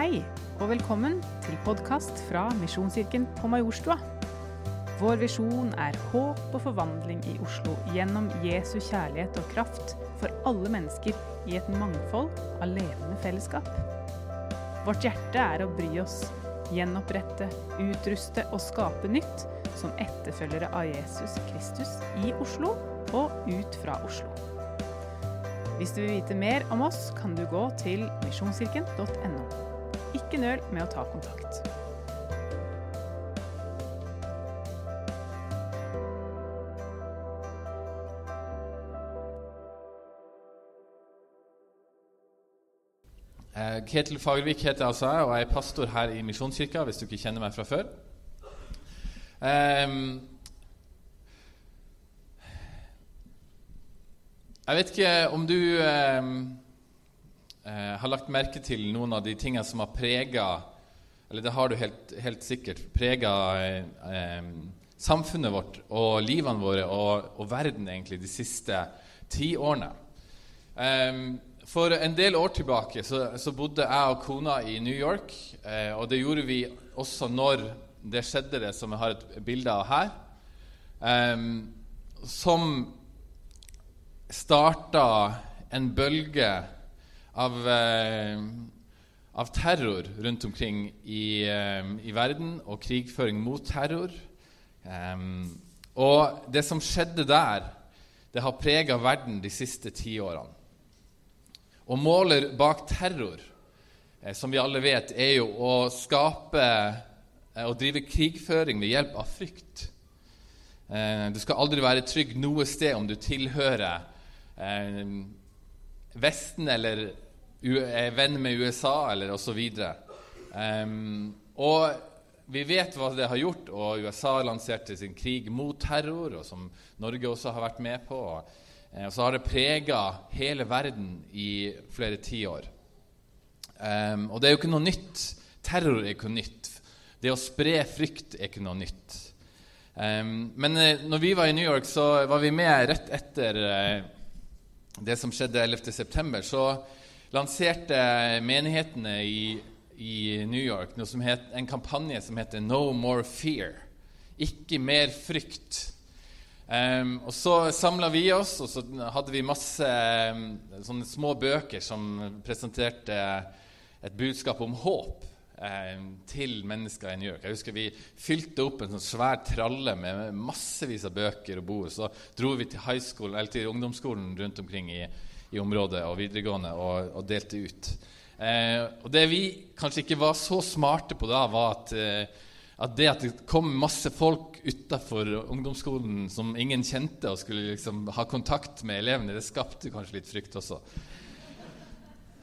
Hei, og velkommen til podkast fra Misjonskirken på Majorstua. Vår visjon er håp og forvandling i Oslo gjennom Jesu kjærlighet og kraft for alle mennesker i et mangfold av levende fellesskap. Vårt hjerte er å bry oss, gjenopprette, utruste og skape nytt som etterfølgere av Jesus Kristus i Oslo og ut fra Oslo. Hvis du vil vite mer om oss, kan du gå til misjonskirken.no. Ikke nøl med å ta kontakt. Eh, Ketil Fagervik heter altså jeg, og jeg er pastor her i Misjonskirka, hvis du ikke kjenner meg fra før. Um, jeg vet ikke om du ehm, eh, har lagt merke til noen av de tingene som har prega Eller det har du helt, helt sikkert prega eh, samfunnet vårt og livene våre og, og verden egentlig de siste ti årene. Eh, for en del år tilbake så, så, bodde jeg og kona i New York. Eh, og det gjorde vi også når det skjedde, det som jeg har et bilde av her. Eh, som starta en bølge av, eh, av terror rundt omkring i, eh, i, verden, og krigføring mot terror. og det som skjedde der, det har prega verden de siste ti årene. Og målet bak terror, eh, som vi alle vet, er jo å skape eh, og drive krigføring ved hjelp av frykt. Eh, du skal aldri være trygg noe sted om du tilhører Vesten eller er venn med USA eller osv. Um, og vi vet hva det har gjort, og USA lanserte sin krig mot terror, og som Norge også har vært med på. og Eh, så har det prega hele verden i flere tiår. Um, og det er jo ikke noe nytt. Terror er ikke noe nytt. Det å spre frykt er ikke noe nytt. Um, men uh, når vi var i New York, så var vi med rett etter uh, det som skjedde 11.9. Så lanserte menighetene i, i New York het, en kampanje som heter No More Fear. Ikke mer frykt. Um, og Så samla vi oss, og så hadde vi masse um, sånne små bøker som presenterte et budskap om håp um, til mennesker i New York. Jeg husker Vi fylte opp en sånn svær tralle med massevis av bøker og bord. Så dro vi til, school, til ungdomsskolen rundt omkring i, i området og videregående og, og delte ut. Eh, og Det vi kanskje ikke var så smarte på da, var at eh, at det at det kom masse folk utafor ungdomsskolen som ingen kjente, og skulle liksom ha kontakt med elevene, det skapte kanskje litt frykt også.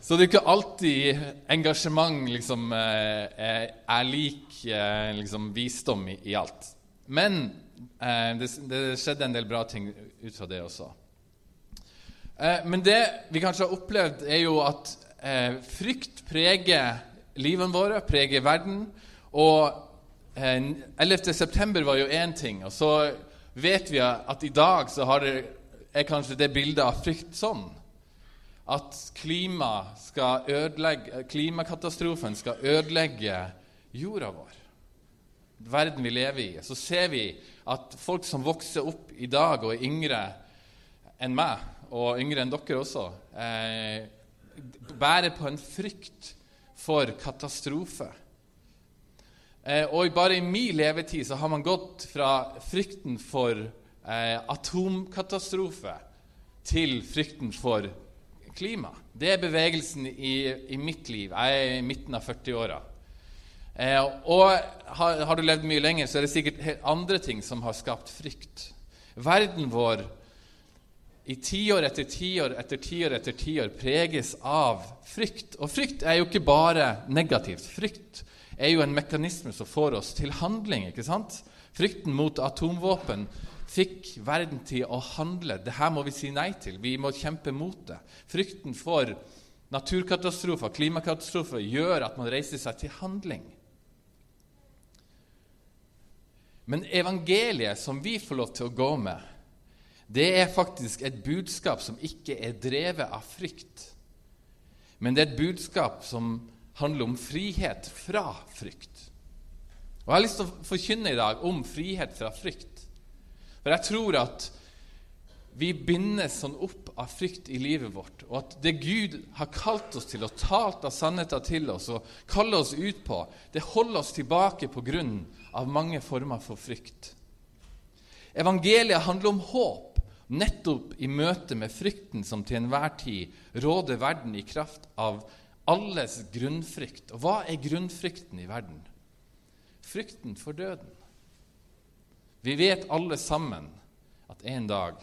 Så det er ikke alltid engasjement liksom, eh, er lik eh, liksom, visdom i, i, alt. Men eh, det, det, skjedde en del bra ting ut fra det også. Eh, men det vi kanskje har opplevd, er jo at eh, frykt preger livene våre, preger verden. Og 11.9 var jo én ting, og så vet vi at i dag så det, er kanskje det bildet av frykt sånn at klima skal klimakatastrofen skal ødelegge jorda vår, verden vi lever i. Så ser vi at folk som vokser opp i dag og er yngre enn meg, og yngre enn dere også, eh, bærer på en frykt for katastrofe. Eh, og bare i min levetid så har man gått fra frykten for eh, atomkatastrofe til frykten for klima. Det er bevegelsen i, i mitt liv. Jeg er i midten av 40-åra. Eh, og har, har, du levd mye lenger, så er det sikkert andre ting som har skapt frykt. Verden vår i tiår etter tiår etter tiår etter tiår preges av frykt. Og frykt er jo ikke bare negativt. Frykt er jo en mekanisme som får oss til handling. ikke sant? Frykten mot atomvåpen fikk verden til å handle. Dette må vi si nei til. Vi må kjempe mot det. Frykten for naturkatastrofer, klimakatastrofer, gjør at man reiser seg til handling. Men evangeliet som vi får lov til å gå med, det er faktisk et budskap som ikke er drevet av frykt. Men det er et budskap som handler om frihet fra frykt. Og Jeg har lyst til å forkynne i dag om frihet fra frykt. For jeg tror at vi bindes sånn opp av frykt i livet vårt, og at det Gud har kalt oss til og talt av sannheter til oss og kaller oss ut på, det holder oss tilbake på grunn av mange former for frykt. Evangeliet handler om håp, nettopp i møte med frykten som til enhver tid råder verden i kraft av alles grunnfrykt. Og hva er grunnfrykten i verden? Frykten for døden. Vi vet alle sammen at en dag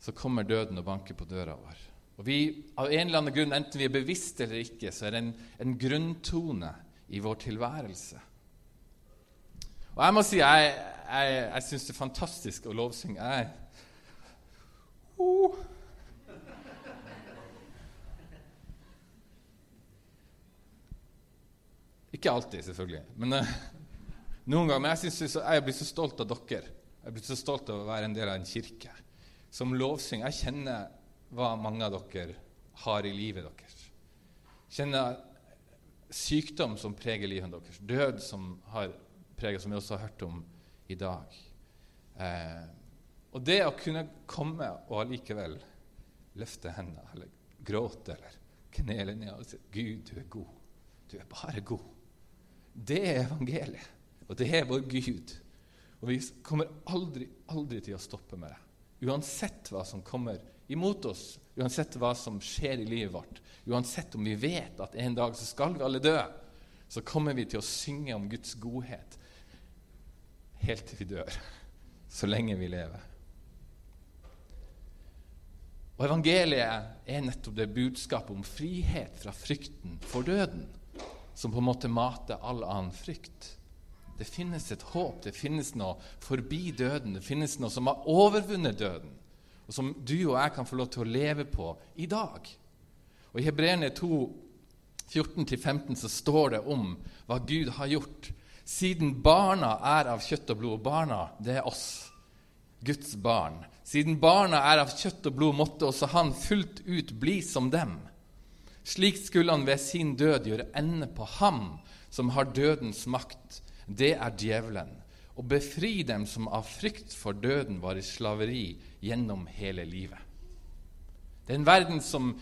så kommer døden og banker på døra vår. Og vi, av en eller annen grunn, Enten vi er bevisste eller ikke, så er det en, en grunntone i vår tilværelse. Og jeg må si jeg, jeg, jeg syns det er fantastisk å lovsynge. Jeg, oh. Ikke alltid, selvfølgelig. Men uh, noen ganger. Men jeg, synes, jeg blir så stolt av dere. Jeg blir så stolt av å være en del av en kirke som lovsynger. Jeg kjenner hva mange av dere har i livet deres. Kjenner sykdom som preger livet deres. Død som har preget, som vi også har hørt om i dag. Eh, og det å kunne komme og allikevel løfte hendene eller gråte eller knele ned og si 'Gud, du er god. Du er bare god'. Det er evangeliet, og det er vår Gud. Og vi kommer aldri, aldri til å stoppe med det. Uansett hva som kommer imot oss, uansett hva som skjer i livet vårt, uansett om vi vet at en dag så skal vi alle dø, så kommer vi til å synge om Guds godhet helt til vi dør, så lenge vi lever. Og Evangeliet er nettopp det budskapet om frihet fra frykten for døden, som på en måte mater all annen frykt. Det finnes et håp, det finnes noe forbi døden, det finnes noe som har overvunnet døden, og som du og jeg kan få lov til å leve på i dag. Og I Hebreerne 2, 14-15 så står det om hva Gud har gjort. Siden barna er av kjøtt og blod Barna, det er oss, Guds barn. Siden barna er av kjøtt og blod, måtte også han fullt ut bli som dem. Slik skulle han ved sin død gjøre ende på ham som har dødens makt, det er djevelen, og befri dem som av frykt for døden var i slaveri gjennom hele livet. Det er en verden som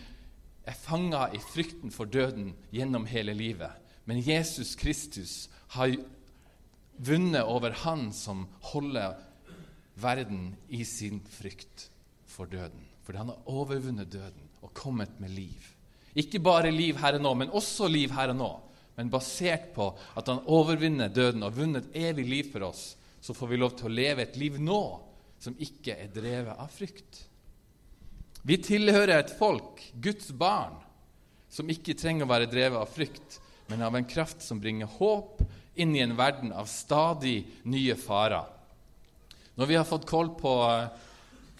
er fanga i frykten for døden gjennom hele livet. Men Jesus Kristus har vunnet over Han som holder verden i sin frykt for døden. Fordi han har overvunnet døden og kommet med liv. Ikke bare liv her og nå, men også liv her og nå men basert på at han overvinner døden og har vunnet evig liv for oss, så får vi lov til å leve et liv nå som ikke er drevet av frykt. Vi tilhører et folk, Guds barn, som ikke trenger å være drevet av frykt, men av en kraft som bringer håp inn i en verden av stadig nye farer. Når vi har fått koll på eh,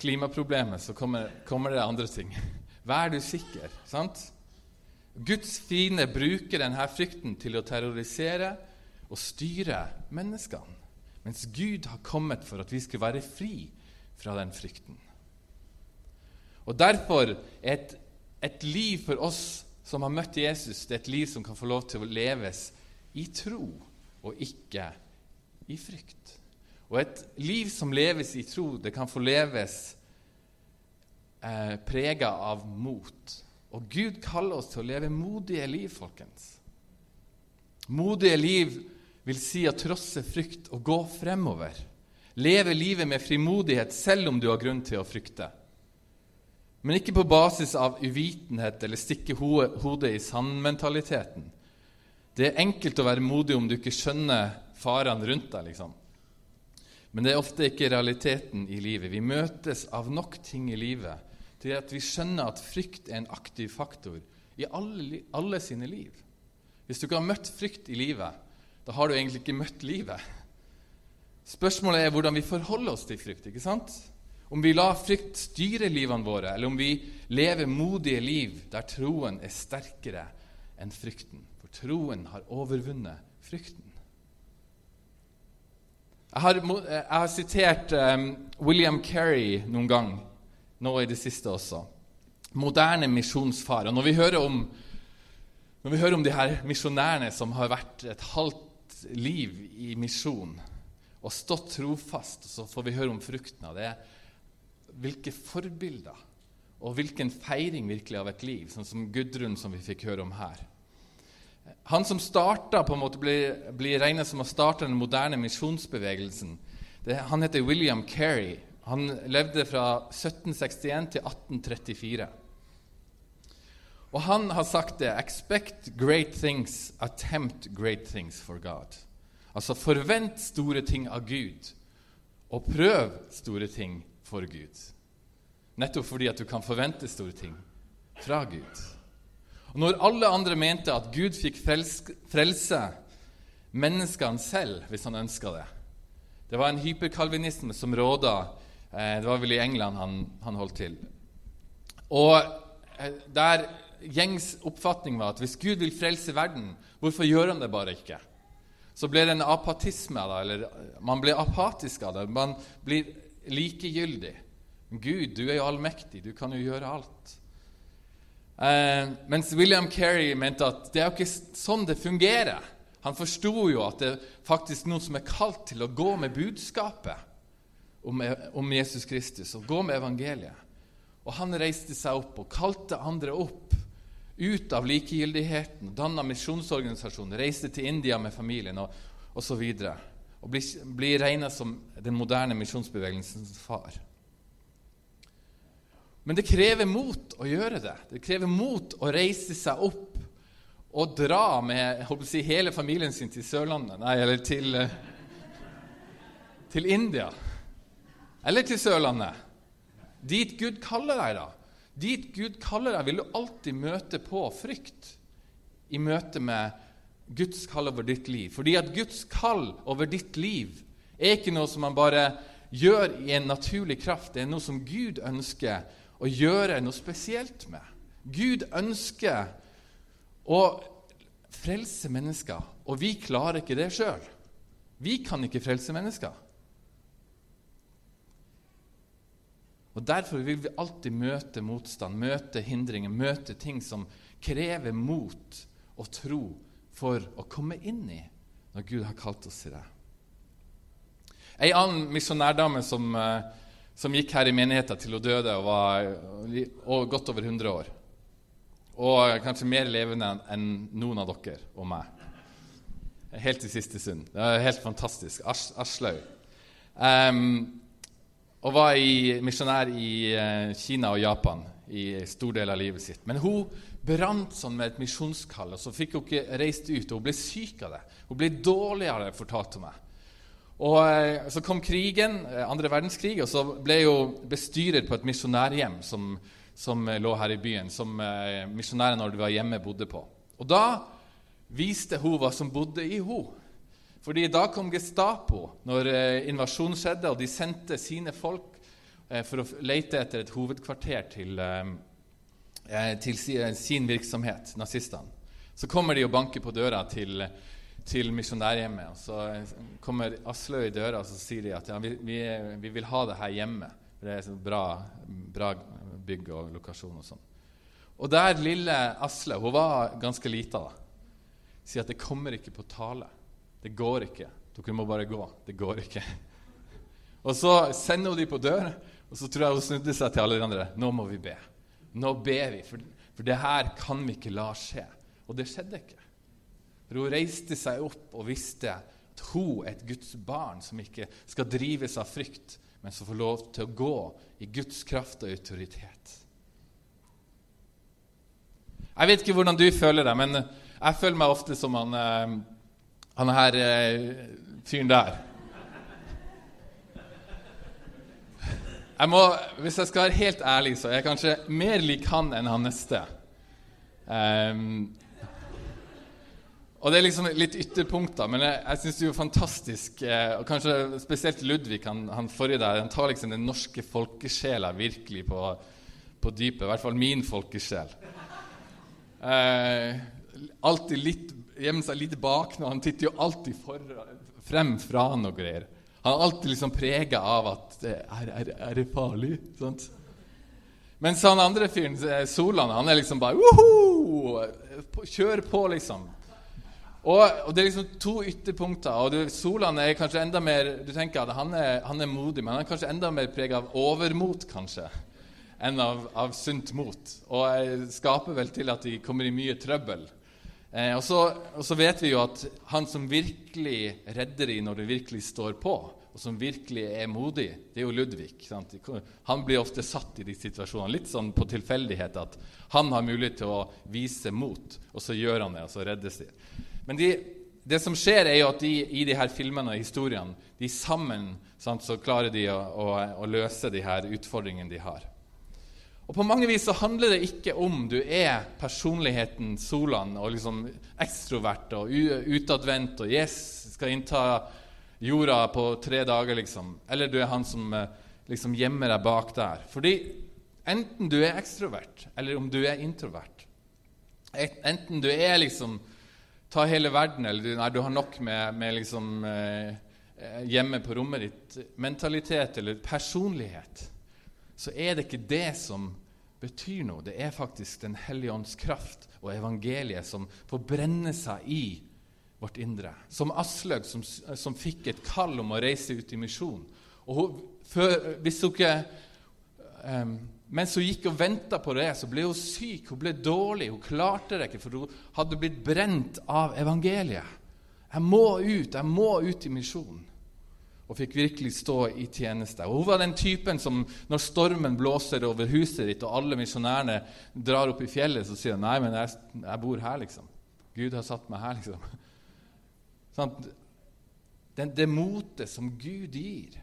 klimaproblemet, så kommer, kommer det andre ting. Vær du sikker. sant? Guds fiende bruker denne frykten til å terrorisere og styre menneskene, mens Gud har kommet for at vi skal være fri fra den frykten. Og Derfor er et, et liv for oss som har møtt Jesus, det er et liv som kan få lov til å leves i tro og ikke i frykt. Og et liv som leves i tro, det kan få leves eh, prega av mot og Gud kaller oss til å leve modige liv, folkens. Modige liv vil si å trosse frykt og gå fremover. Leve livet med frimodighet selv om du har grunn til å frykte. Men ikke på basis av uvitenhet eller stikke hodet i sandmentaliteten. Det er enkelt å være modig om du ikke skjønner farene rundt deg. liksom. Men det er ofte ikke realiteten i livet. Vi møtes av nok ting i livet til at vi skjønner at frykt er en aktiv faktor i alle, alle sine liv. Hvis du ikke har møtt frykt i livet, da har du egentlig ikke møtt livet. Spørsmålet er hvordan vi forholder oss til frykt. ikke sant? Om vi lar frykt styre livene våre, eller om vi lever modige liv der troen er sterkere enn frykten. For troen har overvunnet frykten. Jeg har, jeg har sitert um, William Kerry noen gang nå i det siste også. Moderne misjonsfare. Når vi hører om Når vi hører om de her misjonærene som har vært et halvt liv i misjon og stått trofast, så får vi høre om frukten av det. Hvilke forbilder og hvilken feiring virkelig av et liv, sånn som Gudrun, som vi fikk høre om her. Han som starta, på en måte blir, blir regnet som å starte den moderne misjonsbevegelsen. Det, han heter William Carey. Han levde fra 1761 til 1834. Og han har sagt det Expect great things, attempt great things for God. Altså forvent store ting av Gud, og prøv store ting for Gud. Nettopp fordi at du kan forvente store ting fra Gud. Og Når alle andre mente at Gud fikk frelse menneskene selv hvis han ønska det Det var en hyperkalvinisme som råda Det var vel i England han, han holdt til. Og eh, der gjengs oppfatning var at hvis Gud vil frelse verden, hvorfor gjør han det bare ikke? Så ble det en apatisme av eller man ble apatisk av det. Man blir likegyldig. Gud, du er jo allmektig, du kan jo gjøre alt. Eh, mens William Carey mente at det er jo ikke sånn det fungerer. Han forsto jo at det er faktisk noen som er kalt til å gå med budskapet om, om Jesus Kristus, og gå med evangeliet. Og han reiste seg opp og kalte andre opp ut av likegyldigheten, danna misjonsorganisasjon, reiste til India med familien og osv. Og, og blir, blir regna som den moderne misjonsbevegelsens far. Men det krever mot å gjøre det. Det krever mot å reise seg opp og dra med si, hele familien sin til Sørlandet Nei, eller til, til India. Eller til Sørlandet. Dit Gud kaller deg, da. Dit Gud kaller deg, vil du alltid møte på frykt i møte med Guds kall over ditt liv. Fordi at Guds kall over ditt liv er ikke noe som man bare gjør i en naturlig kraft. Det er noe som Gud ønsker å gjøre noe spesielt med. Gud ønsker å frelse mennesker, og vi klarer ikke det sjøl. Vi kan ikke frelse mennesker. Og Derfor vil vi alltid møte motstand, møte hindringer, møte ting som krever mot og tro for å komme inn i når Gud har kalt oss til det. Ei annen misjonærdame som, eh, som, gikk her i menigheten til hun døde og var godt over 100 år. Og kanskje mer levende enn noen av dere og meg. Helt til siste stund. Det er helt fantastisk. Aslaug. Um, og var misjonær i eh, Kina og Japan i stor del av livet sitt. Men hun brant sånn med et misjonskall, og så fikk hun ikke reist ut. Og hun ble syk av det. Hun ble dårligere, fortalte hun meg. Og eh, Så kom krigen, eh, andre verdenskrig, og så ble hun bestyrer på et misjonærhjem som, som lå her i byen, som misjonæren når de var hjemme, bodde på. Og da viste hun hva som bodde i henne. Fordi da kom Gestapo når eh, invasjonen skjedde, og de sendte sine folk eh, for å lete etter et hovedkvarter til, eh, til sin virksomhet, nazistene. Så kommer de og banker på døra til, til misjonærhjemmet. og Så kommer Aslaug i døra og så sier de at ja, vi, vi, vi, vil ha det her hjemme. Det er et bra, bra bygg og lokasjon og sånn. Og der lille Asle, hun var ganske lita, da, sier at det kommer ikke på tale. Det går ikke. Dere må bare gå. Det går ikke. Og så sender hun dem på dør, og så tror jeg hun snudde seg til alle de andre. Nå må vi be. Nå ber vi, for, for det her kan vi ikke la skje. Og det skjedde ikke. For hun reiste seg opp og visste at hun er et Guds barn som ikke skal drives av frykt, men som får lov til å gå i Guds kraft og autoritet. Jeg vet ikke hvordan du føler deg, men jeg føler meg ofte som han eh, han her eh, fyren der. Jeg må, hvis jeg skal være helt ærlig, så er jeg kanskje mer lik han enn han neste. Um, og det er liksom litt ytterpunkter, men jeg, jeg syns det er jo fantastisk eh, og Kanskje spesielt Ludvig, han, han forrige der, han tar liksom den norske folkesjela virkelig på, på dypet. I hvert fall min folkesjel. Eh, alltid litt gjemmer seg litt bak nå. Han titter jo alltid for, frem fra noe greier. Han er alltid liksom prega av at er, er, er, det farlig? Sant? Mens han andre fyren, eh, Solan, han er liksom bare! Kjør på, liksom. Og, og, Det er liksom to ytterpunkter. og Solan er kanskje enda mer du tenker at han er, han er modig, men han er kanskje enda mer preget av overmot kanskje, enn av, av sunt mot. Og skaper vel til at de kommer i mye trøbbel. Eh, og, så, og, så, vet vi jo at han som virkelig redder dem når det virkelig står på, og som virkelig er modig, det er jo Ludvig. Sant? Han blir ofte satt i de situasjonene, litt sånn på tilfeldighet at han har mulighet til å vise mot, og så gjør han det, og så reddes de. Men de, det som skjer, er jo at de i de her filmene og historiene, de sammen sant, så klarer de å, å, å løse de her utfordringene de har. Og På mange vis så handler det ikke om du er personligheten Solan og liksom ekstrovert og utadvendt og yes, skal innta jorda på tre dager, liksom. Eller du er han som eh, liksom gjemmer deg bak der. Fordi enten du er ekstrovert, eller om du er introvert Enten du er liksom ta hele verden, eller du, nei, du har nok med, med liksom eh, eh, hjemme på rommet ditt, mentalitet eller personlighet, så er det ikke det som betyr noe. Det er faktisk Den hellige ånds kraft og evangeliet som får brenne seg i vårt indre. Som Aslaug, som, som, fikk et kall om å reise ut i misjon. Og hun, før, hvis hun ikke, um, mens hun gikk og venta på det, så ble hun syk, hun ble dårlig. Hun klarte det ikke, for hun hadde blitt brent av evangeliet. Jeg må ut, jeg må ut i misjon. Og fikk virkelig stå i tjeneste. Og Hun var den typen som når stormen blåser over huset ditt, og alle misjonærene drar opp i fjellet, så sier hun 'Nei, men jeg, jeg bor her', liksom. Gud har satt meg her, liksom. Sånn, det, det motet som Gud gir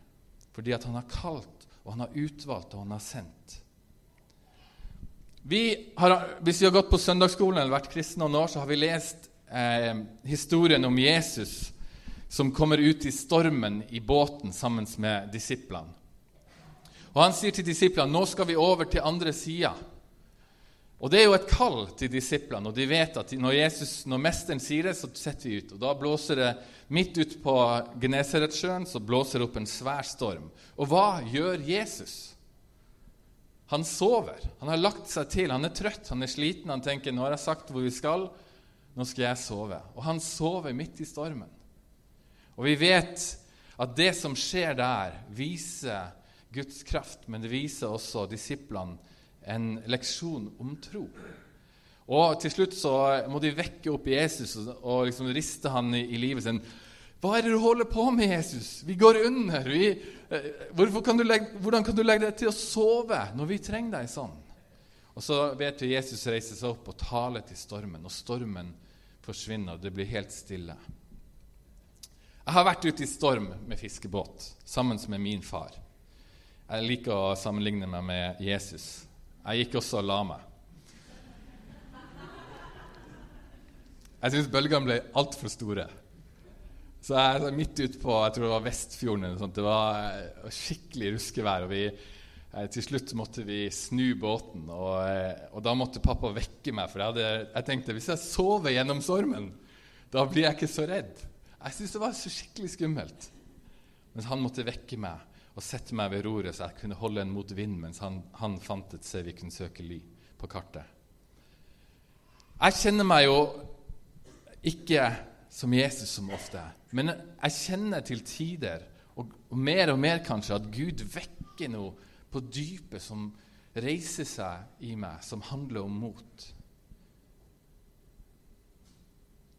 fordi at han har kalt, og han har utvalgt, og han har sendt. Vi har, hvis vi har gått på søndagsskolen eller vært kristne noen år, så har vi lest eh, historien om Jesus som kommer ut i stormen i båten sammen med disiplene. Og Han sier til disiplene nå skal vi over til andre sida. Og Det er jo et kall til disiplene, og de vet at når, Jesus, når mesteren sier det, så setter vi ut. Og Da blåser det midt ut på Genesaretsjøen så blåser det opp en svær storm. Og hva gjør Jesus? Han sover. Han har lagt seg til. Han er trøtt, han er sliten. Han tenker nå har jeg sagt hvor vi skal, nå skal jeg sove. Og han sover midt i stormen. Og vi vet at det som skjer der, viser Guds kraft, men det viser også disiplene en leksjon om tro. Og Til slutt så må de vekke opp Jesus og, liksom riste han i, i livet sin. 'Hva er det du holder på med, Jesus? Vi går under.' Vi, eh, kan legge, 'Hvordan kan du legge deg til å sove når vi trenger deg sånn?' Og Så vet vi Jesus reiser seg opp og taler til stormen, og stormen forsvinner, og det blir helt stille. Jeg har vært ute i storm med fiskebåt sammen med min far. Jeg liker å sammenligne meg med Jesus. Jeg gikk også og la meg. Jeg syns bølgene ble altfor store. Så jeg er midt ute på jeg tror det var Vestfjorden. Det var eh, skikkelig ruskevær. og vi, eh, Til slutt måtte vi snu båten, og, eh, og, da måtte pappa vekke meg. For jeg, hadde, jeg tenkte hvis jeg sover gjennom stormen, da blir jeg ikke så redd. Jeg syntes det var så skikkelig skummelt. Mens han måtte vekke meg og sette meg ved roret, så jeg kunne holde en mot vind mens han, han fant et sted vi kunne søke ly på kartet. Jeg kjenner meg jo ikke som Jesus som ofte, men jeg kjenner til tider, og, og mer og mer kanskje, at Gud vekker noe på dypet som reiser seg i meg, som handler om mot.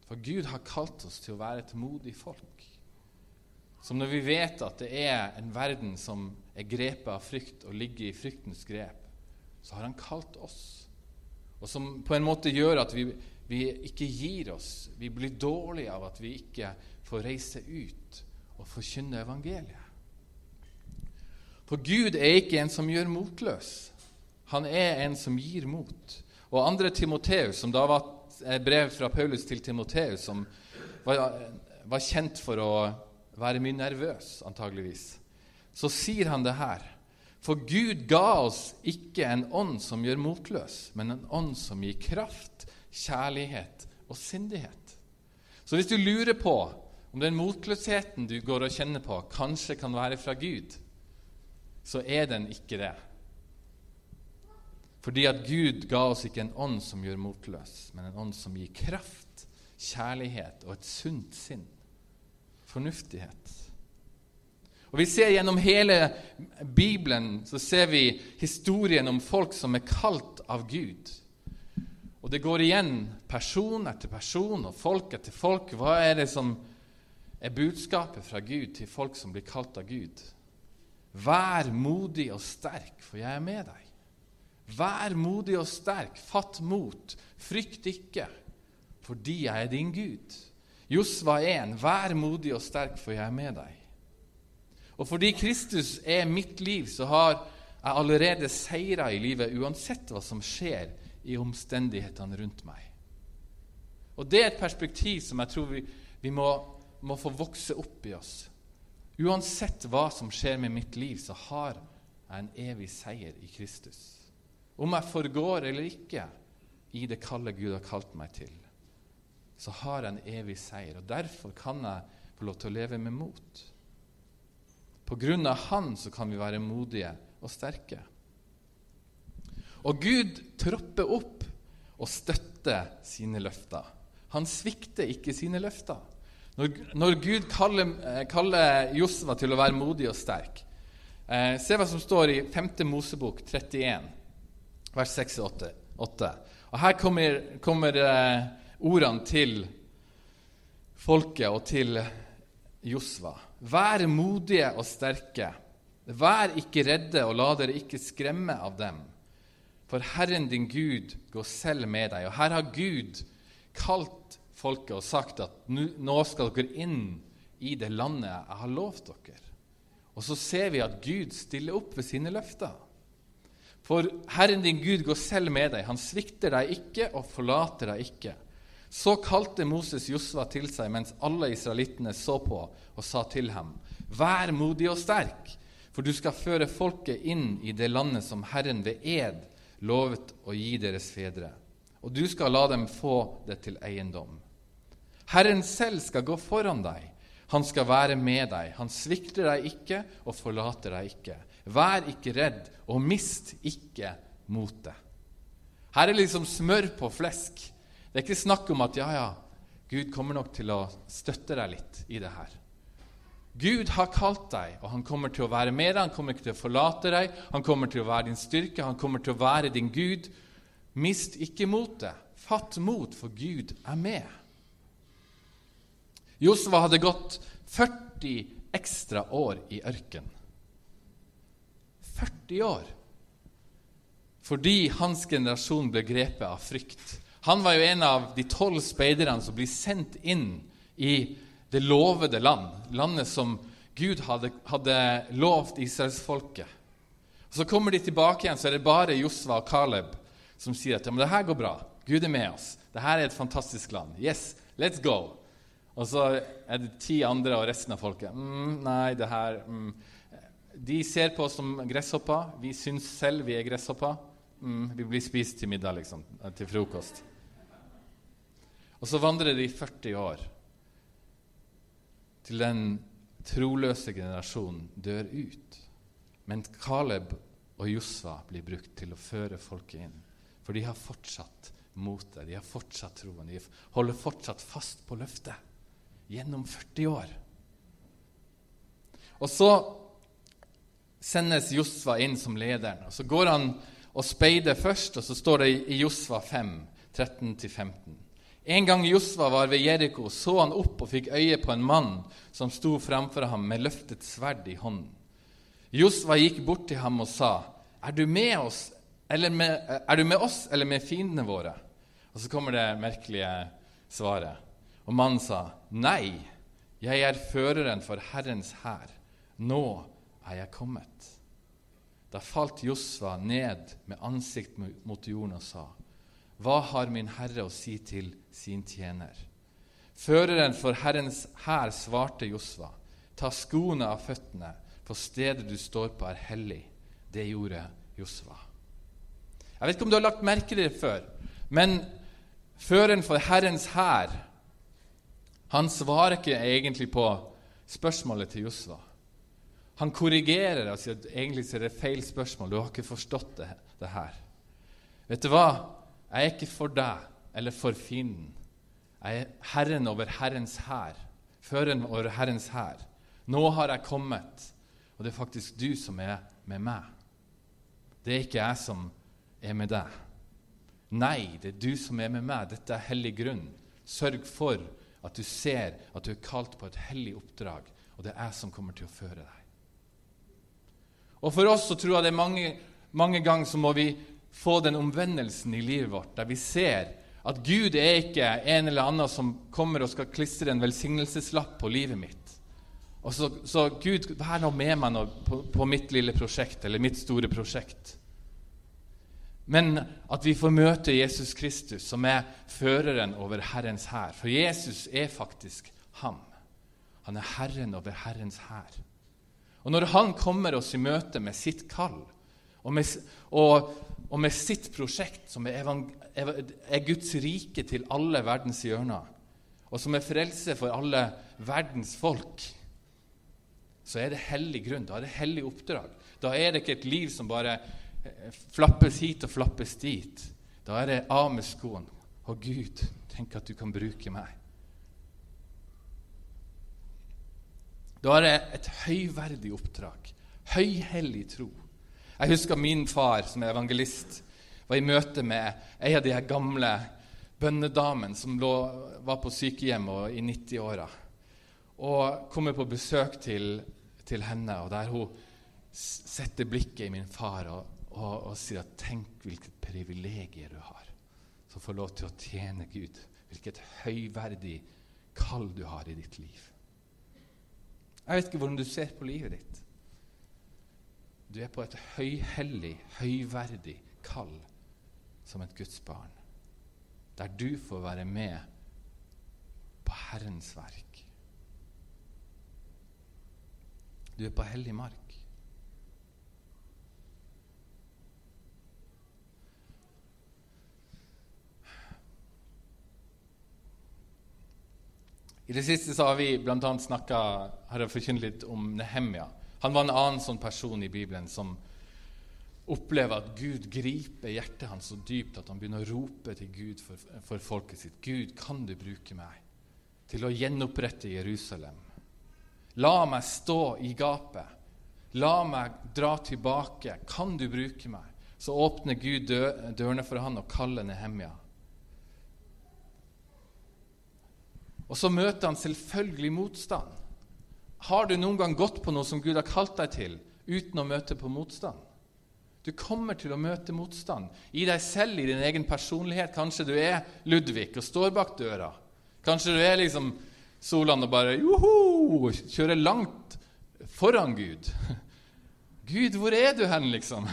For Gud har kalt oss til å være et modig folk. Som når vi vet at det er en verden som er grepet av frykt og ligger i fryktens grep, så har han kalt oss. Og som på en måte gjør at vi, vi ikke gir oss. Vi blir dårlige av at vi ikke får reise ut og forkynne evangeliet. For Gud er ikke en som gjør motløs. Han er en som gir mot. Og andre Timoteus, som da var brev fra Paulus til Timoteus, som var, var kjent for å være mye nervøs, antageligvis, så sier han det her. For Gud ga oss ikke en ånd som gjør motløs, men en ånd som gir kraft, kjærlighet og sindighet. Så hvis du lurer på om den motløsheten du går og kjenner på, kanskje kan være fra Gud, så er den ikke det. Fordi at Gud ga oss ikke en ånd som gjør motløs, men en ånd som gir kraft, kjærlighet og et sunt sinn. Fornuftighet. Og Vi ser gjennom hele Bibelen så ser vi historien om folk som er kalt av Gud. Og det går igjen person etter person og folk etter folk. Hva er det som er budskapet fra Gud til folk som blir kalt av Gud? Vær modig og sterk, for jeg er med deg. Vær modig og sterk, fatt mot, frykt ikke, fordi jeg er din Gud. Josva 1.: Vær modig og sterk, for jeg er med deg. Og fordi Kristus er mitt liv, så har jeg allerede seira i livet, uansett hva som skjer i omstendighetene rundt meg. Og Det er et perspektiv som jeg tror vi, vi må, må få vokse opp i oss. Uansett hva som skjer med mitt liv, så har jeg en evig seier i Kristus. Om jeg forgår eller ikke i det kallet Gud har kalt meg til, så har jeg en evig seier. Og Derfor kan jeg få lov til å leve med mot. På grunn av Han så kan vi være modige og sterke. Og Gud tropper opp og støtter sine løfter. Han svikter ikke sine løfter. Når, når Gud kaller, eh, kaller, Josva til å være modig og sterk eh, Se hva som står i 5. Mosebok 31 vers 6 og 8. Og Her kommer, kommer eh, ordene til folket og til Josva. Vær modige og sterke. Vær ikke redde, og la dere ikke skremme av dem. For Herren din Gud går selv med deg. Og her har Gud kalt folket og sagt at nå skal dere inn i det landet jeg har lovt dere. Og så ser vi at Gud stiller opp ved sine løfter. For Herren din Gud går selv med deg, han svikter deg ikke og forlater deg ikke. Så kalte Moses Josva til seg mens alle israelittene så på, og sa til ham.: Vær modig og sterk, for du skal føre folket inn i det landet som Herren ved ed lovet å gi deres fedre, og du skal la dem få det til eiendom. Herren selv skal gå foran deg. Han skal være med deg. Han svikter deg ikke og forlater deg ikke. Vær ikke redd, og mist ikke motet. Her er liksom smør på flesk. Det er ikke snakk om at ja, ja, Gud kommer nok til å støtte deg litt i det her. Gud har kalt deg, og han kommer til å være med deg. Han kommer ikke til å forlate deg, han kommer til å være din styrke, han kommer til å være din Gud. Mist ikke motet. Fatt mot, for Gud er med. Josva hadde gått 40 ekstra år i ørkenen. 40 år fordi hans generasjon ble grepet av frykt. Han var jo en av de tolv speiderne som blir sendt inn i det lovede land, landet som Gud hadde, hadde lovt israelsfolket. Så kommer de tilbake igjen, så er det bare Josva og Caleb som sier at ja, men det her går bra. Gud er med oss. Det her er et fantastisk land. Yes, let's go. Og så er det ti andre og resten av folket. Mm, nei, det her mm, de ser på oss som gresshopper. Vi syns selv vi er gresshopper. Mm, vi blir spist til middag, liksom. Eh, til frokost. Og så vandrer de 40 år til den troløse generasjonen dør ut. Men Caleb og Josva blir brukt til å føre folket inn. For de har fortsatt motet, de har fortsatt troen. De holder fortsatt fast på løftet gjennom 40 år. Og så sendes Josva inn som lederen. Og Så går han og speider først, og så står det i Josva 5, 13-15. En gang Josva var ved Jeriko, så han opp og fikk øye på en mann som sto framfor ham med løftet sverd i hånden. Josva gikk bort til ham og sa, er du, med oss, med, er du med oss eller med fiendene våre? Og så kommer det merkelige svaret. Og mannen sa, Nei, jeg er føreren for Herrens hær. Nå er jeg kommet. Da falt Josva ned med ansikt mot jorden og sa, Hva har min herre å si til sin tjener? Føreren for Herrens hær svarte Josva, Ta skoene av føttene, for stedet du står på, er hellig. Det gjorde Josva. Jeg vet ikke om du har lagt merke til det før, men føreren for Herrens hær han svarer ikke egentlig på spørsmålet til Josva. Han korrigerer og sier at egentlig er det feil spørsmål. Du har ikke forstått det, det her. Vet du hva? Jeg er ikke for deg eller for fienden. Jeg er herren over Herrens hær, føreren over Herrens hær. Nå har jeg kommet, og det er faktisk du som er med meg. Det er ikke jeg som er med deg. Nei, det er du som er med meg. Dette er hellig grunn. Sørg for at du ser at du er kalt på et hellig oppdrag, og det er jeg som kommer til å føre deg. Og For oss så tror jeg det er mange, mange ganger så må vi få den omvendelsen i livet vårt, der vi ser at Gud er ikke en eller annen som kommer og skal klistre en velsignelseslapp på livet mitt. Og så, så Gud, vær nå med meg nå på, på, mitt lille prosjekt, eller mitt store prosjekt. Men at vi får møte Jesus Kristus, som er føreren over Herrens hær. For Jesus er faktisk ham. Han er herren over Herrens hær. Og når han kommer oss i møte med sitt kall og med, og, og med sitt prosjekt, som er, er, Guds rike til alle verdens hjørner, og som er frelse for alle verdens folk, så er det hellig grunn. Da er det hellig oppdrag. Da er det ikke et liv som bare eh, flappes hit og flappes dit. Da er det av med skoen. Å, Gud, tenk at du kan bruke meg. Da er det et høyverdig oppdrag. Høyhellig tro. Jeg husker min far, som er evangelist, var i møte med ei av de her gamle bønnedamene som lå, var på sykehjem og i 90-åra. Og kommer på besøk til, til, henne, og der hun setter blikket i min far og, og, og sier at 'tenk hvilket privilegium du har', som får lov til å tjene Gud. Hvilket høyverdig kall du har i ditt liv. Jeg vet ikke hvordan du ser på livet ditt. Du er på et høyhellig, høyverdig kall som et Guds barn, der du får være med på Herrens verk. Du er på hellig mark. I det siste så har vi bl.a. snakka har om Nehemja. Han var en annen sånn person i Bibelen som opplever at Gud griper hjertet hans så dypt at han begynner å rope til Gud for, for folket sitt. Gud, kan du bruke meg til å gjenopprette Jerusalem? La meg stå i gapet. La meg dra tilbake. Kan du bruke meg? Så åpner Gud dørene for han og kaller Nehemja. Og så møter han selvfølgelig motstand. Har du noen gang gått på noe som Gud har kalt deg til, uten å møte på motstand? Du kommer til å møte motstand i deg selv, i din egen personlighet. Kanskje du er Ludvig og står bak døra. Kanskje du er liksom Solan og bare joho, kjører langt foran Gud. Gud, hvor er du hen, liksom?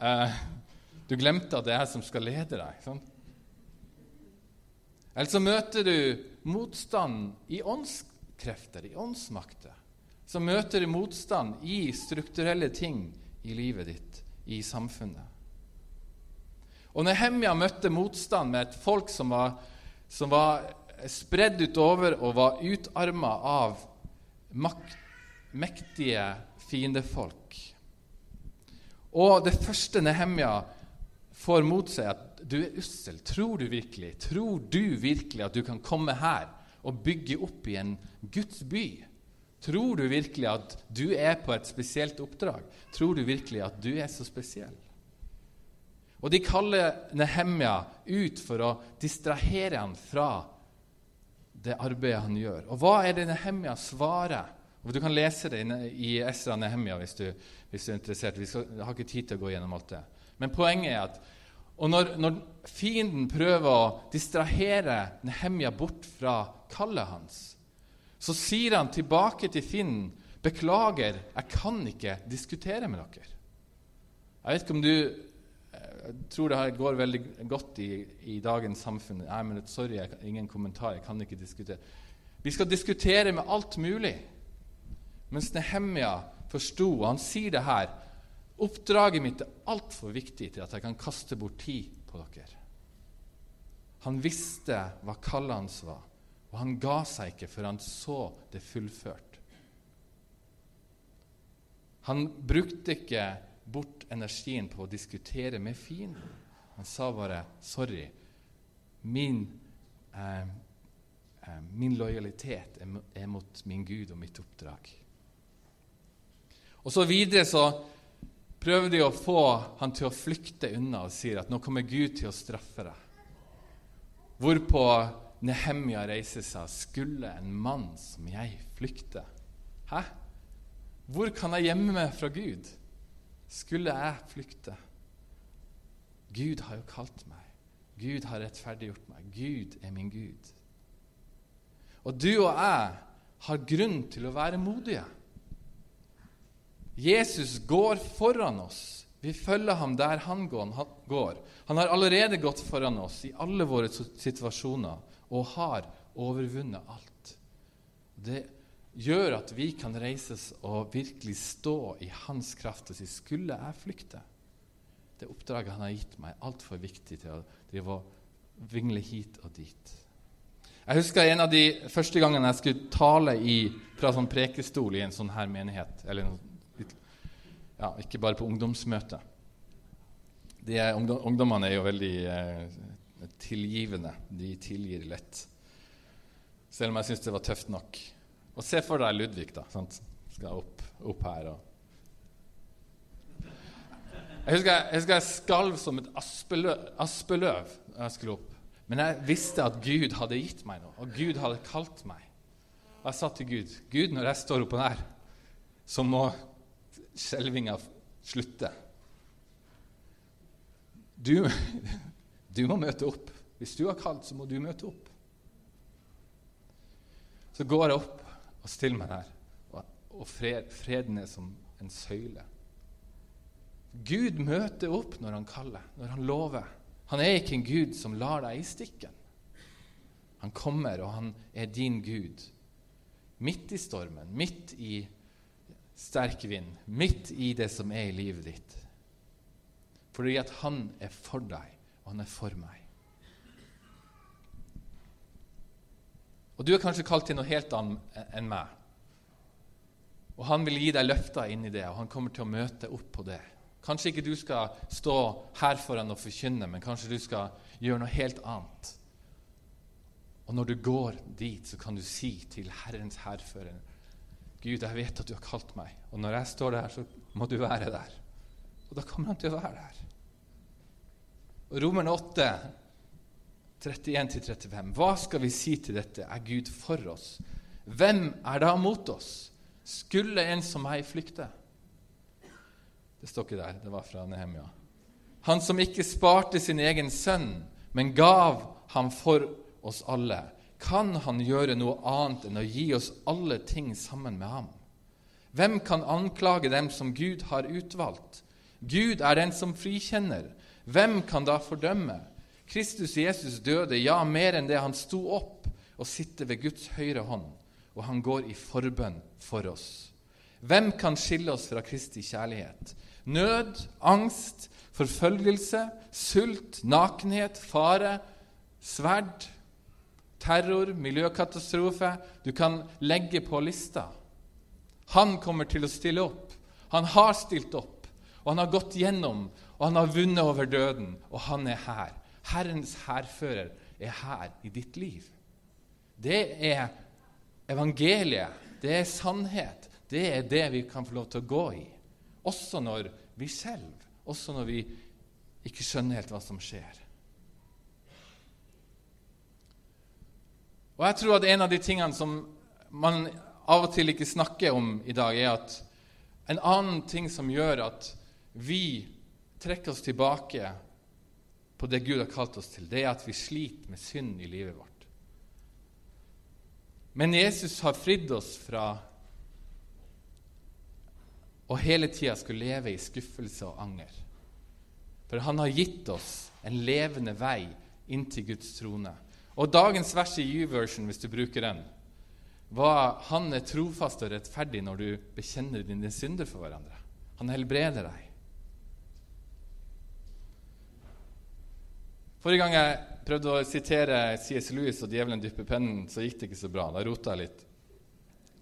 Uh, du glemte at det er jeg som skal lede deg. Eller så møter du motstand i åndskrefter, i åndsmakter. Så møter motstand i strukturelle ting i livet ditt, i samfunnet. Og Nehemja møtte motstand med et folk som var, som var spredd utover og var utarma av makt, mektige fiendefolk. Og det første Nehemja får mot seg, at du er ussel. Tror du virkelig Tror du virkelig at du kan komme her og bygge opp i en Guds by? Tror du virkelig at du er på et spesielt oppdrag? Tror du virkelig at du er så spesiell? Og de kaller Nehemja ut for å distrahere han fra det arbeidet han gjør. Og hva er det Nehemja svarer? Og Du kan lese det i Esra Nehemja hvis du, hvis du er interessert. Vi skal, har ikke tid til å gå gjennom alt det. Men poenget er at og når, når, fienden prøver å distrahere Nehemja bort fra kallet hans, så sier han tilbake til fienden, 'Beklager, jeg kan ikke diskutere med dere.' Jeg vet ikke om du tror det går veldig godt i, i dagens samfunn. Nei, men Sorry, jeg, ingen kommentar. Jeg kan ikke diskutere. Vi skal diskutere med alt mulig. Mens Nehemja forsto, og han sier det her Oppdraget mitt er altfor viktig til at jeg kan kaste bort tid på dere. Han visste hva kallet hans var, og han ga seg ikke før han så det fullført. Han brukte ikke bort energien på å diskutere med fienden. Han sa bare 'sorry'. Min, eh, eh, min lojalitet er, mot min Gud og mitt oppdrag. Og så videre så prøver de å få han til å flykte unna og sier at nå kommer Gud til å straffe deg. Hvorpå Nehemja reiser seg. Skulle en mann som jeg flykte? Hæ? Hvor kan jeg gjemme meg fra Gud? Skulle jeg flykte? Gud har jo kalt meg. Gud har rettferdiggjort meg. Gud er min Gud. Og du og jeg har grunn til å være modige. Jesus går foran oss. Vi følger ham der han går. Han har allerede gått foran oss i alle våre situasjoner og har overvunnet alt. Det gjør at vi kan reises og virkelig stå i hans kraft og si skulle jeg flykte? Det oppdraget han har gitt meg, er altfor viktig til å drive og vingle hit og dit. Jeg husker en av de første gangene jeg skulle tale i, fra sånn prekestol i en sånn her menighet. eller ja, Ikke bare på ungdomsmøte. De ungdom, ungdommene er jo veldig eh, tilgivende. De tilgir lett. Selv om jeg syns det var tøft nok. Og se for deg Ludvig, da. Sant? Skal opp, opp her og jeg husker, jeg husker jeg skalv som et aspeløv, aspeløv jeg skulle opp. Men jeg visste at Gud hadde gitt meg noe, og Gud hadde kalt meg. Og jeg sa til Gud Gud, når jeg står oppå der, så må skjelvinga slutter. Du, du må møte opp. Hvis du har kalt, så må du møte opp. Så går jeg opp og stiller meg der, og fred, freden er som en søyle. Gud møter opp når han kaller, når han lover. Han er ikke en Gud som lar deg i stikken. Han kommer, og han er din Gud. Midt i stormen, midt i sterk vind, midt i det som er i livet ditt. Fordi at han er for deg, og han er for meg. Og du er kanskje kalt til noe helt annet enn meg. Og han vil gi deg løfter inn i det, og han kommer til å møte opp på det. Kanskje ikke du skal stå her foran og forkynne, men kanskje du skal gjøre noe helt annet. Og når du går dit, så kan du si til Herrens hærfører Gud, jeg vet at du har kalt meg, og når jeg står der, så må du være der. Og da kommer han til å være der. Og Romerne 8 31-35. Hva skal vi si til dette? Er Gud for oss? Hvem er da mot oss? Skulle en som meg flykte? Det står ikke der. Det var fra Nehemia. Han som ikke sparte sin egen sønn, men gav ham for oss alle. Kan han gjøre noe annet enn å gi oss alle ting sammen med ham? Hvem kan anklage dem som Gud har utvalgt? Gud er den som frikjenner. Hvem kan da fordømme? Kristus Jesus døde, ja, mer enn det. Han sto opp og sitter ved Guds høyre hånd, og han går i forbønn for oss. Hvem kan skille oss fra Kristi kjærlighet? Nød, angst, forfølgelse, sult, nakenhet, fare, sverd, terror, miljøkatastrofe Du kan legge på lista. Han kommer til å stille opp. Han har stilt opp, og han har gått gjennom, og han har vunnet over døden, og han er her. Herrens hærfører er her i ditt liv. Det er evangeliet. Det er sannhet. Det er det vi kan få lov til å gå i. Også når vi skjelver. Også når vi ikke skjønner helt hva som skjer. Og jeg tror at en av de tingene som man av og til ikke snakker om i dag, er at en annen ting som gjør at vi trekker oss tilbake på det Gud har kalt oss til, det er at vi sliter med synd i livet vårt. Men Jesus har fridd oss fra å hele tida skulle leve i skuffelse og anger. For han har gitt oss en levende vei inn til Guds trone. Og dagens vers i U-version, hvis du bruker den, var han er trofast og rettferdig når du bekjenner dine synder for hverandre. Han helbreder deg. Forrige gang jeg prøvde å sitere C.S. Lewis og 'Djevelen dypper pennen', så gikk det ikke så bra. Da rota jeg litt.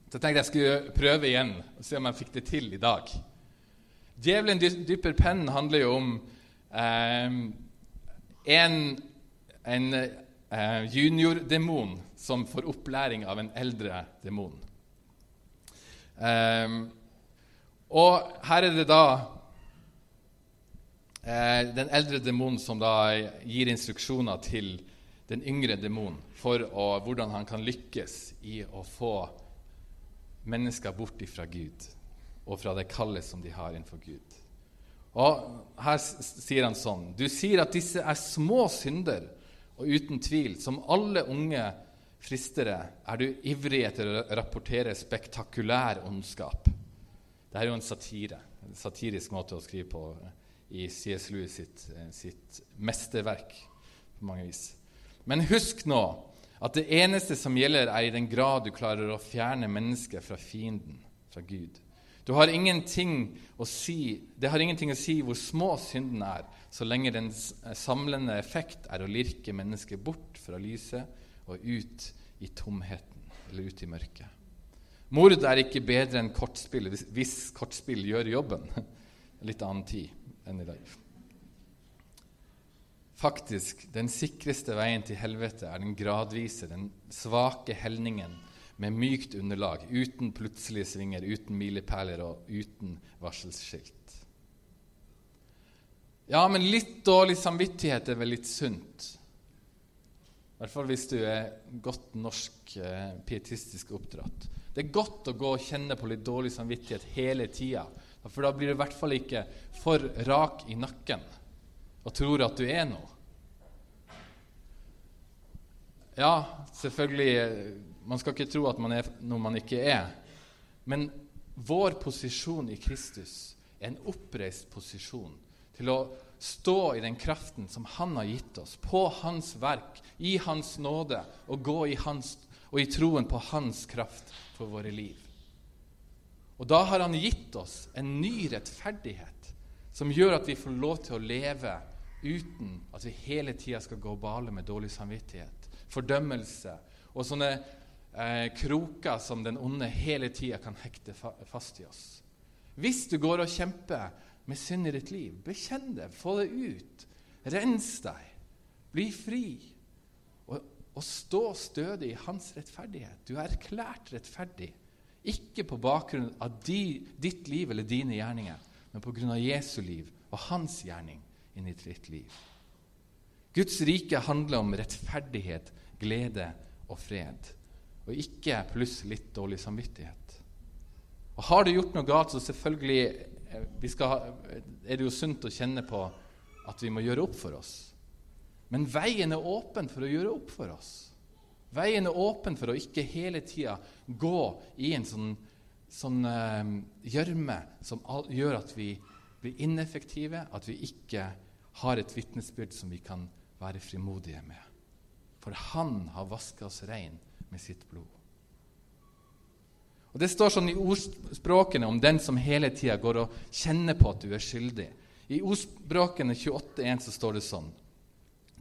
Så jeg tenkte jeg skulle prøve igjen og se om jeg fikk det til i dag. 'Djevelen dypper pennen' handler jo om eh, en, en eh, juniordemon som får opplæring av en eldre demon. Eh, og her er det da eh, den eldre demonen som da gir instruksjoner til den yngre demonen for å, hvordan han kan lykkes i å få mennesker bort ifra Gud og fra det kallet som de har innenfor Gud. Og Her sier han sånn Du sier at disse er små synder, og uten tvil, som alle unge fristere, er du ivrig etter å rapportere spektakulær ondskap. Dette er jo en satire, en satirisk måte å skrive på i C.S. Lewis sitt, sitt mesterverk på mange vis. Men husk nå at det eneste som gjelder, er i den grad du klarer å fjerne mennesket fra fienden, fra Gud. Har si, det har ingenting å si hvor små syndene er, så lenge den samlende effekt er å lirke mennesket bort fra lyset og ut i tomheten, eller ut i mørket. Mord er ikke bedre enn kortspill hvis kortspill gjør jobben. Litt annen tid enn i dag. Faktisk, den sikreste veien til helvete er den gradvise, den svake helningen med mykt underlag, uten plutselige svinger, uten milepæler og uten varselskilt. Ja, men litt dårlig samvittighet er vel litt sunt? I hvert fall hvis du er godt norsk eh, pietistisk oppdratt. Det er godt å gå og kjenne på litt dårlig samvittighet hele tida. For da blir du i hvert fall ikke for rak i nakken og tror at du er noe. Ja, selvfølgelig man skal ikke tro at man er noe man ikke er. Men vår posisjon i Kristus er en oppreist posisjon til å stå i den kraften som Han har gitt oss, på Hans verk, i Hans nåde, og gå i, hans, og i troen på Hans kraft for våre liv. Og da har Han gitt oss en ny rettferdighet som gjør at vi får lov til å leve uten at vi hele tida skal gå og bale med dårlig samvittighet, fordømmelse og sånne eh, kroker som den onde hele tida kan hekte fa fast i oss. Hvis du går og kjemper med synd i ditt liv, bekjenn det, få det ut. Rens deg. Bli fri. Og, og stå stødig i hans rettferdighet. Du er erklært rettferdig. Ikke på bakgrunn av di, ditt liv eller dine gjerninger, men på grunn av Jesu liv og hans gjerning inn i ditt liv. Guds rike handler om rettferdighet, glede og fred og ikke pluss litt dårlig samvittighet. Og Har du gjort noe galt, så selvfølgelig eh, skal, er det jo sunt å kjenne på at vi må gjøre opp for oss. Men veien er åpen for å gjøre opp for oss. Veien er åpen for å ikke hele tida gå i en sånn, sånn eh, gjørme som all, gjør at vi blir ineffektive, at vi ikke har et vitnesbyrd som vi kan være frimodige med. For han har vaska oss rein med sitt blod. Og Det står sånn i ordspråkene om den som hele tida går og kjenner på at du er skyldig. I ordspråkene 28.1 så står det sånn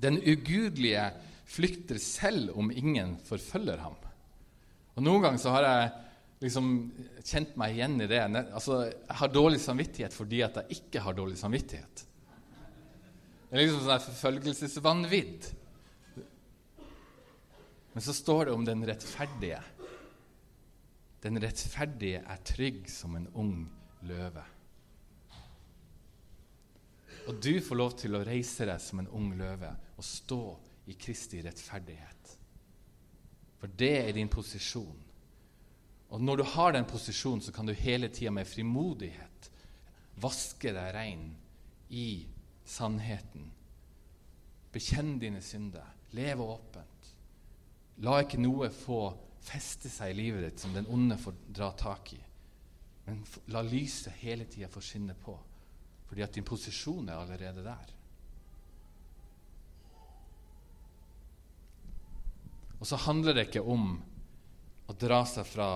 Den ugudelige flykter selv om ingen forfølger ham. Og Noen ganger så har jeg liksom kjent meg igjen i det. Altså, Jeg har dårlig samvittighet fordi at jeg ikke har dårlig samvittighet. Det er liksom sånn forfølgelsesvanvidd. Men så står det om den rettferdige. Den rettferdige er trygg som en ung løve. Og du får lov til å reise deg som en ung løve og stå i Kristi rettferdighet. For det er din posisjon. Og når du har den posisjonen, så kan du hele tida med frimodighet vaske deg rein i sannheten. Bekjenn dine synder. Leve åpent. La ikke noe få feste seg i livet ditt som den onde får dra tak i. Men la lyset hele tida få skinne på, fordi at din posisjon er allerede der. Og så handler det ikke om å dra seg fra,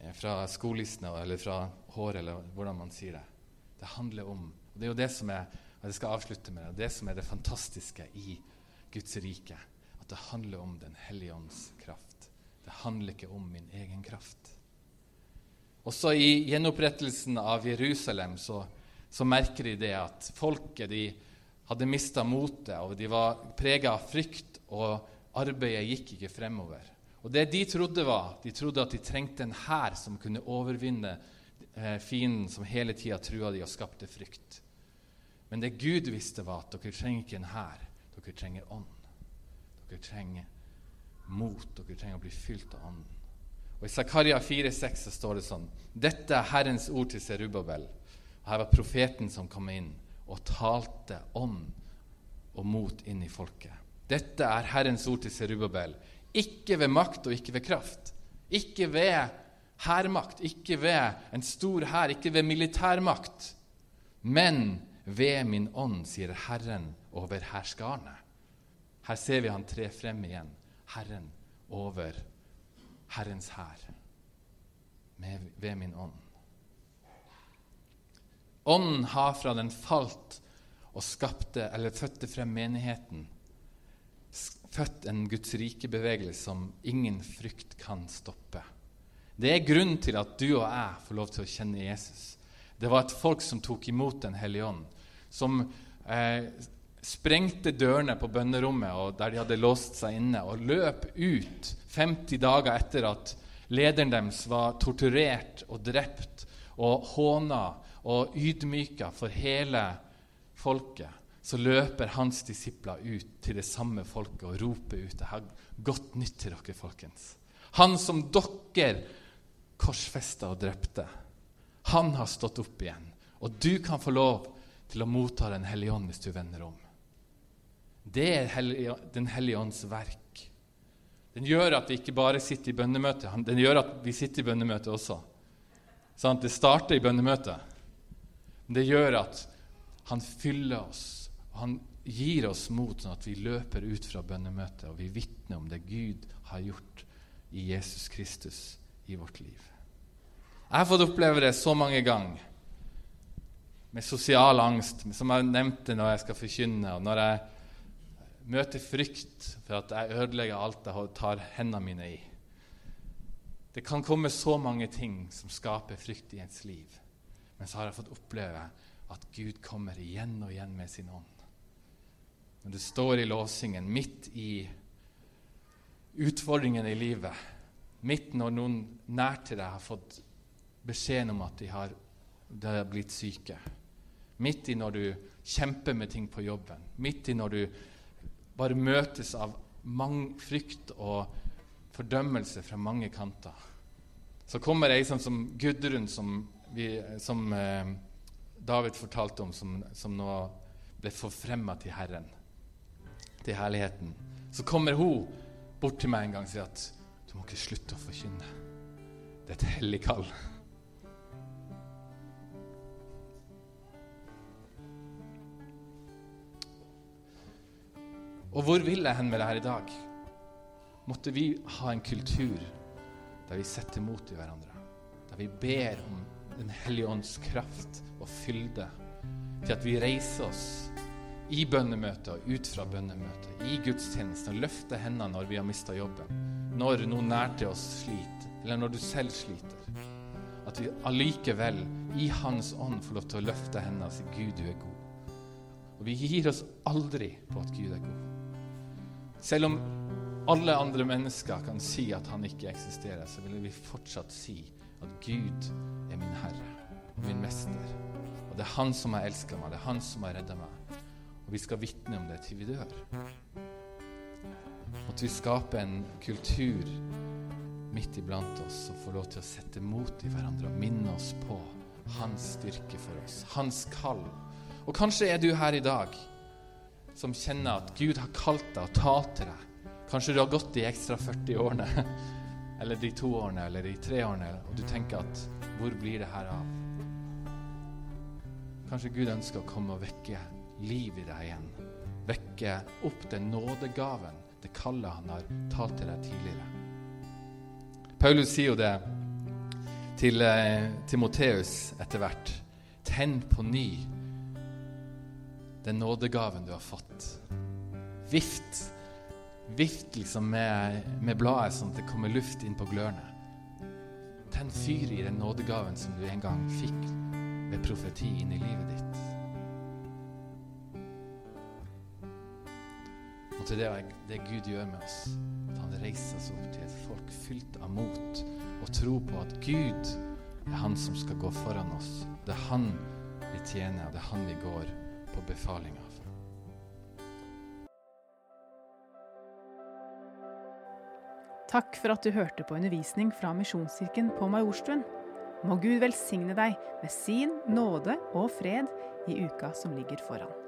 eh, fra skolissene eller fra håret, eller hvordan man sier det. Det handler om og Det er jo det som er og jeg skal avslutte med det, det som er det fantastiske i Guds rike at det handler om Den hellige ånds kraft. Det handler ikke om min egen kraft. Også i gjenopprettelsen av Jerusalem så, så merker de det at folket de hadde mista motet, og de var prega av frykt, og arbeidet gikk ikke fremover. Og det de trodde, var de trodde at de trengte en hær som kunne overvinne eh, fienden som hele tida trua de og skapte frykt. Men det Gud visste, var at dere trenger ikke en hær. Dere trenger ånd. Dere trenger mot. Dere trenger å bli fylt av ånden. Og I Zakaria 4,6 står det sånn Dette er Herrens ord til Serubabel. Og Her var profeten som kom inn og talte ånd og mot inn i folket. Dette er Herrens ord til Serubabel. Ikke ved makt og ikke ved kraft. Ikke ved hærmakt, ikke ved en stor hær, ikke ved militærmakt. Men ved min ånd, sier Herren over herskarene. Her ser vi han tre frem igjen. Herren over Herrens hær. Ved min ånd. Ånden har fra den falt og skapte, eller fødte frem menigheten, født en Guds rike-bevegelse som ingen frykt kan stoppe. Det er grunnen til at du og jeg får lov til å kjenne Jesus. Det var et folk som tok imot Den hellige ånd, som eh, sprengte dørene på bønnerommet der de hadde låst seg inne, og løp ut 50 dager etter at lederen deres var torturert og drept og håna og ydmyka for hele folket, så løper hans disipler ut til det samme folket og roper ut det har godt nytt til dere, folkens. Han som dere korsfesta og drepte, han har stått opp igjen. Og du kan få lov til å motta Den hellige ånd hvis du vender om. Det er Den hellige ånds verk. Den gjør at vi ikke bare sitter i bønnemøte, den gjør at vi sitter i bønnemøte også. Sånn, det starter i bønnemøtet. Det gjør at han fyller oss, og han gir oss mot, sånn at vi løper ut fra bønnemøtet og vi vitner om det Gud har gjort i Jesus Kristus i vårt liv. Jeg har fått oppleve det så mange ganger med sosial angst, som jeg nevnte når jeg skal forkynne, og når jeg møter frykt for at jeg ødelegger alt jeg tar hendene mine i. Det kan komme så mange ting som skaper frykt i ens liv. Men så har jeg fått oppleve at Gud kommer igjen og igjen med sin ånd. Når du står i låsingen, midt i utfordringene i livet, midt når noen nær til deg har fått beskjeden om at de har, de har blitt syke, midt i når du kjemper med ting på jobben, midt i når du bare møtes av frykt og fordømmelse fra mange kanter, så kommer ei sånn som Gudrun, som vi, som eh, David fortalte om, som, som nå ble forfremma til Herren, til herligheten, så kommer hun bort til meg en gang og sier at du må ikke slutte å forkynne. Det er et hellig kall. Og hvor vil jeg hen med det her i dag? Måtte vi ha en kultur der vi setter mot i hverandre, der vi ber om den hellige ånds kraft og fylde til at vi reiser oss i bønnemøtet og ut fra bønnemøtet, i gudstjenesten, og løfter hendene når vi har mista jobben, når noen nær til oss sliter, eller når du selv sliter. At vi allikevel, i Hans ånd, får lov til å løfte hendene og si 'Gud, du er god'. Og vi gir oss aldri på at Gud er god. Selv om alle andre mennesker kan si at han ikke eksisterer, så vil vi fortsatt si at Gud er min Herre, min Mester. Og det er Han som har elska meg, det er Han som har redda meg. Og vi skal vitne om det til vi dør. At vi skaper en kultur midt iblant oss og får lov til å sette mot i hverandre og minne oss på Hans styrke for oss, Hans kall. Og kanskje er du her i dag som kjenner at Gud har kalt deg og talt til deg. Kanskje du har gått de ekstra 40 årene eller de to årene eller de tre årene, og du tenker at hvor blir det her av? Kanskje Gud ønsker å komme og vekke liv i deg igjen. Vekke opp den nådegaven, det kallet han har talt til deg tidligere. Paulus sier jo det til eh, Timoteus etter hvert. Tenn på ny den nådegaven du har fått. Vift Vift liksom med, med, bladet sånn at det kommer luft inn på glørne. Tenn fyr i den nådegaven som du en gang fikk ved profeti inn i livet ditt. Og til det, det Gud gjør med oss. At han reiser oss opp til et folk fylt av mot og tro på at Gud er han som skal gå foran oss. Det er han vi tjener, og det er han vi går på befaling av. Takk for at du hørte på undervisning fra Misjonskirken på Majorstuen. Må Gud velsigne deg med sin nåde og fred i uka som ligger foran.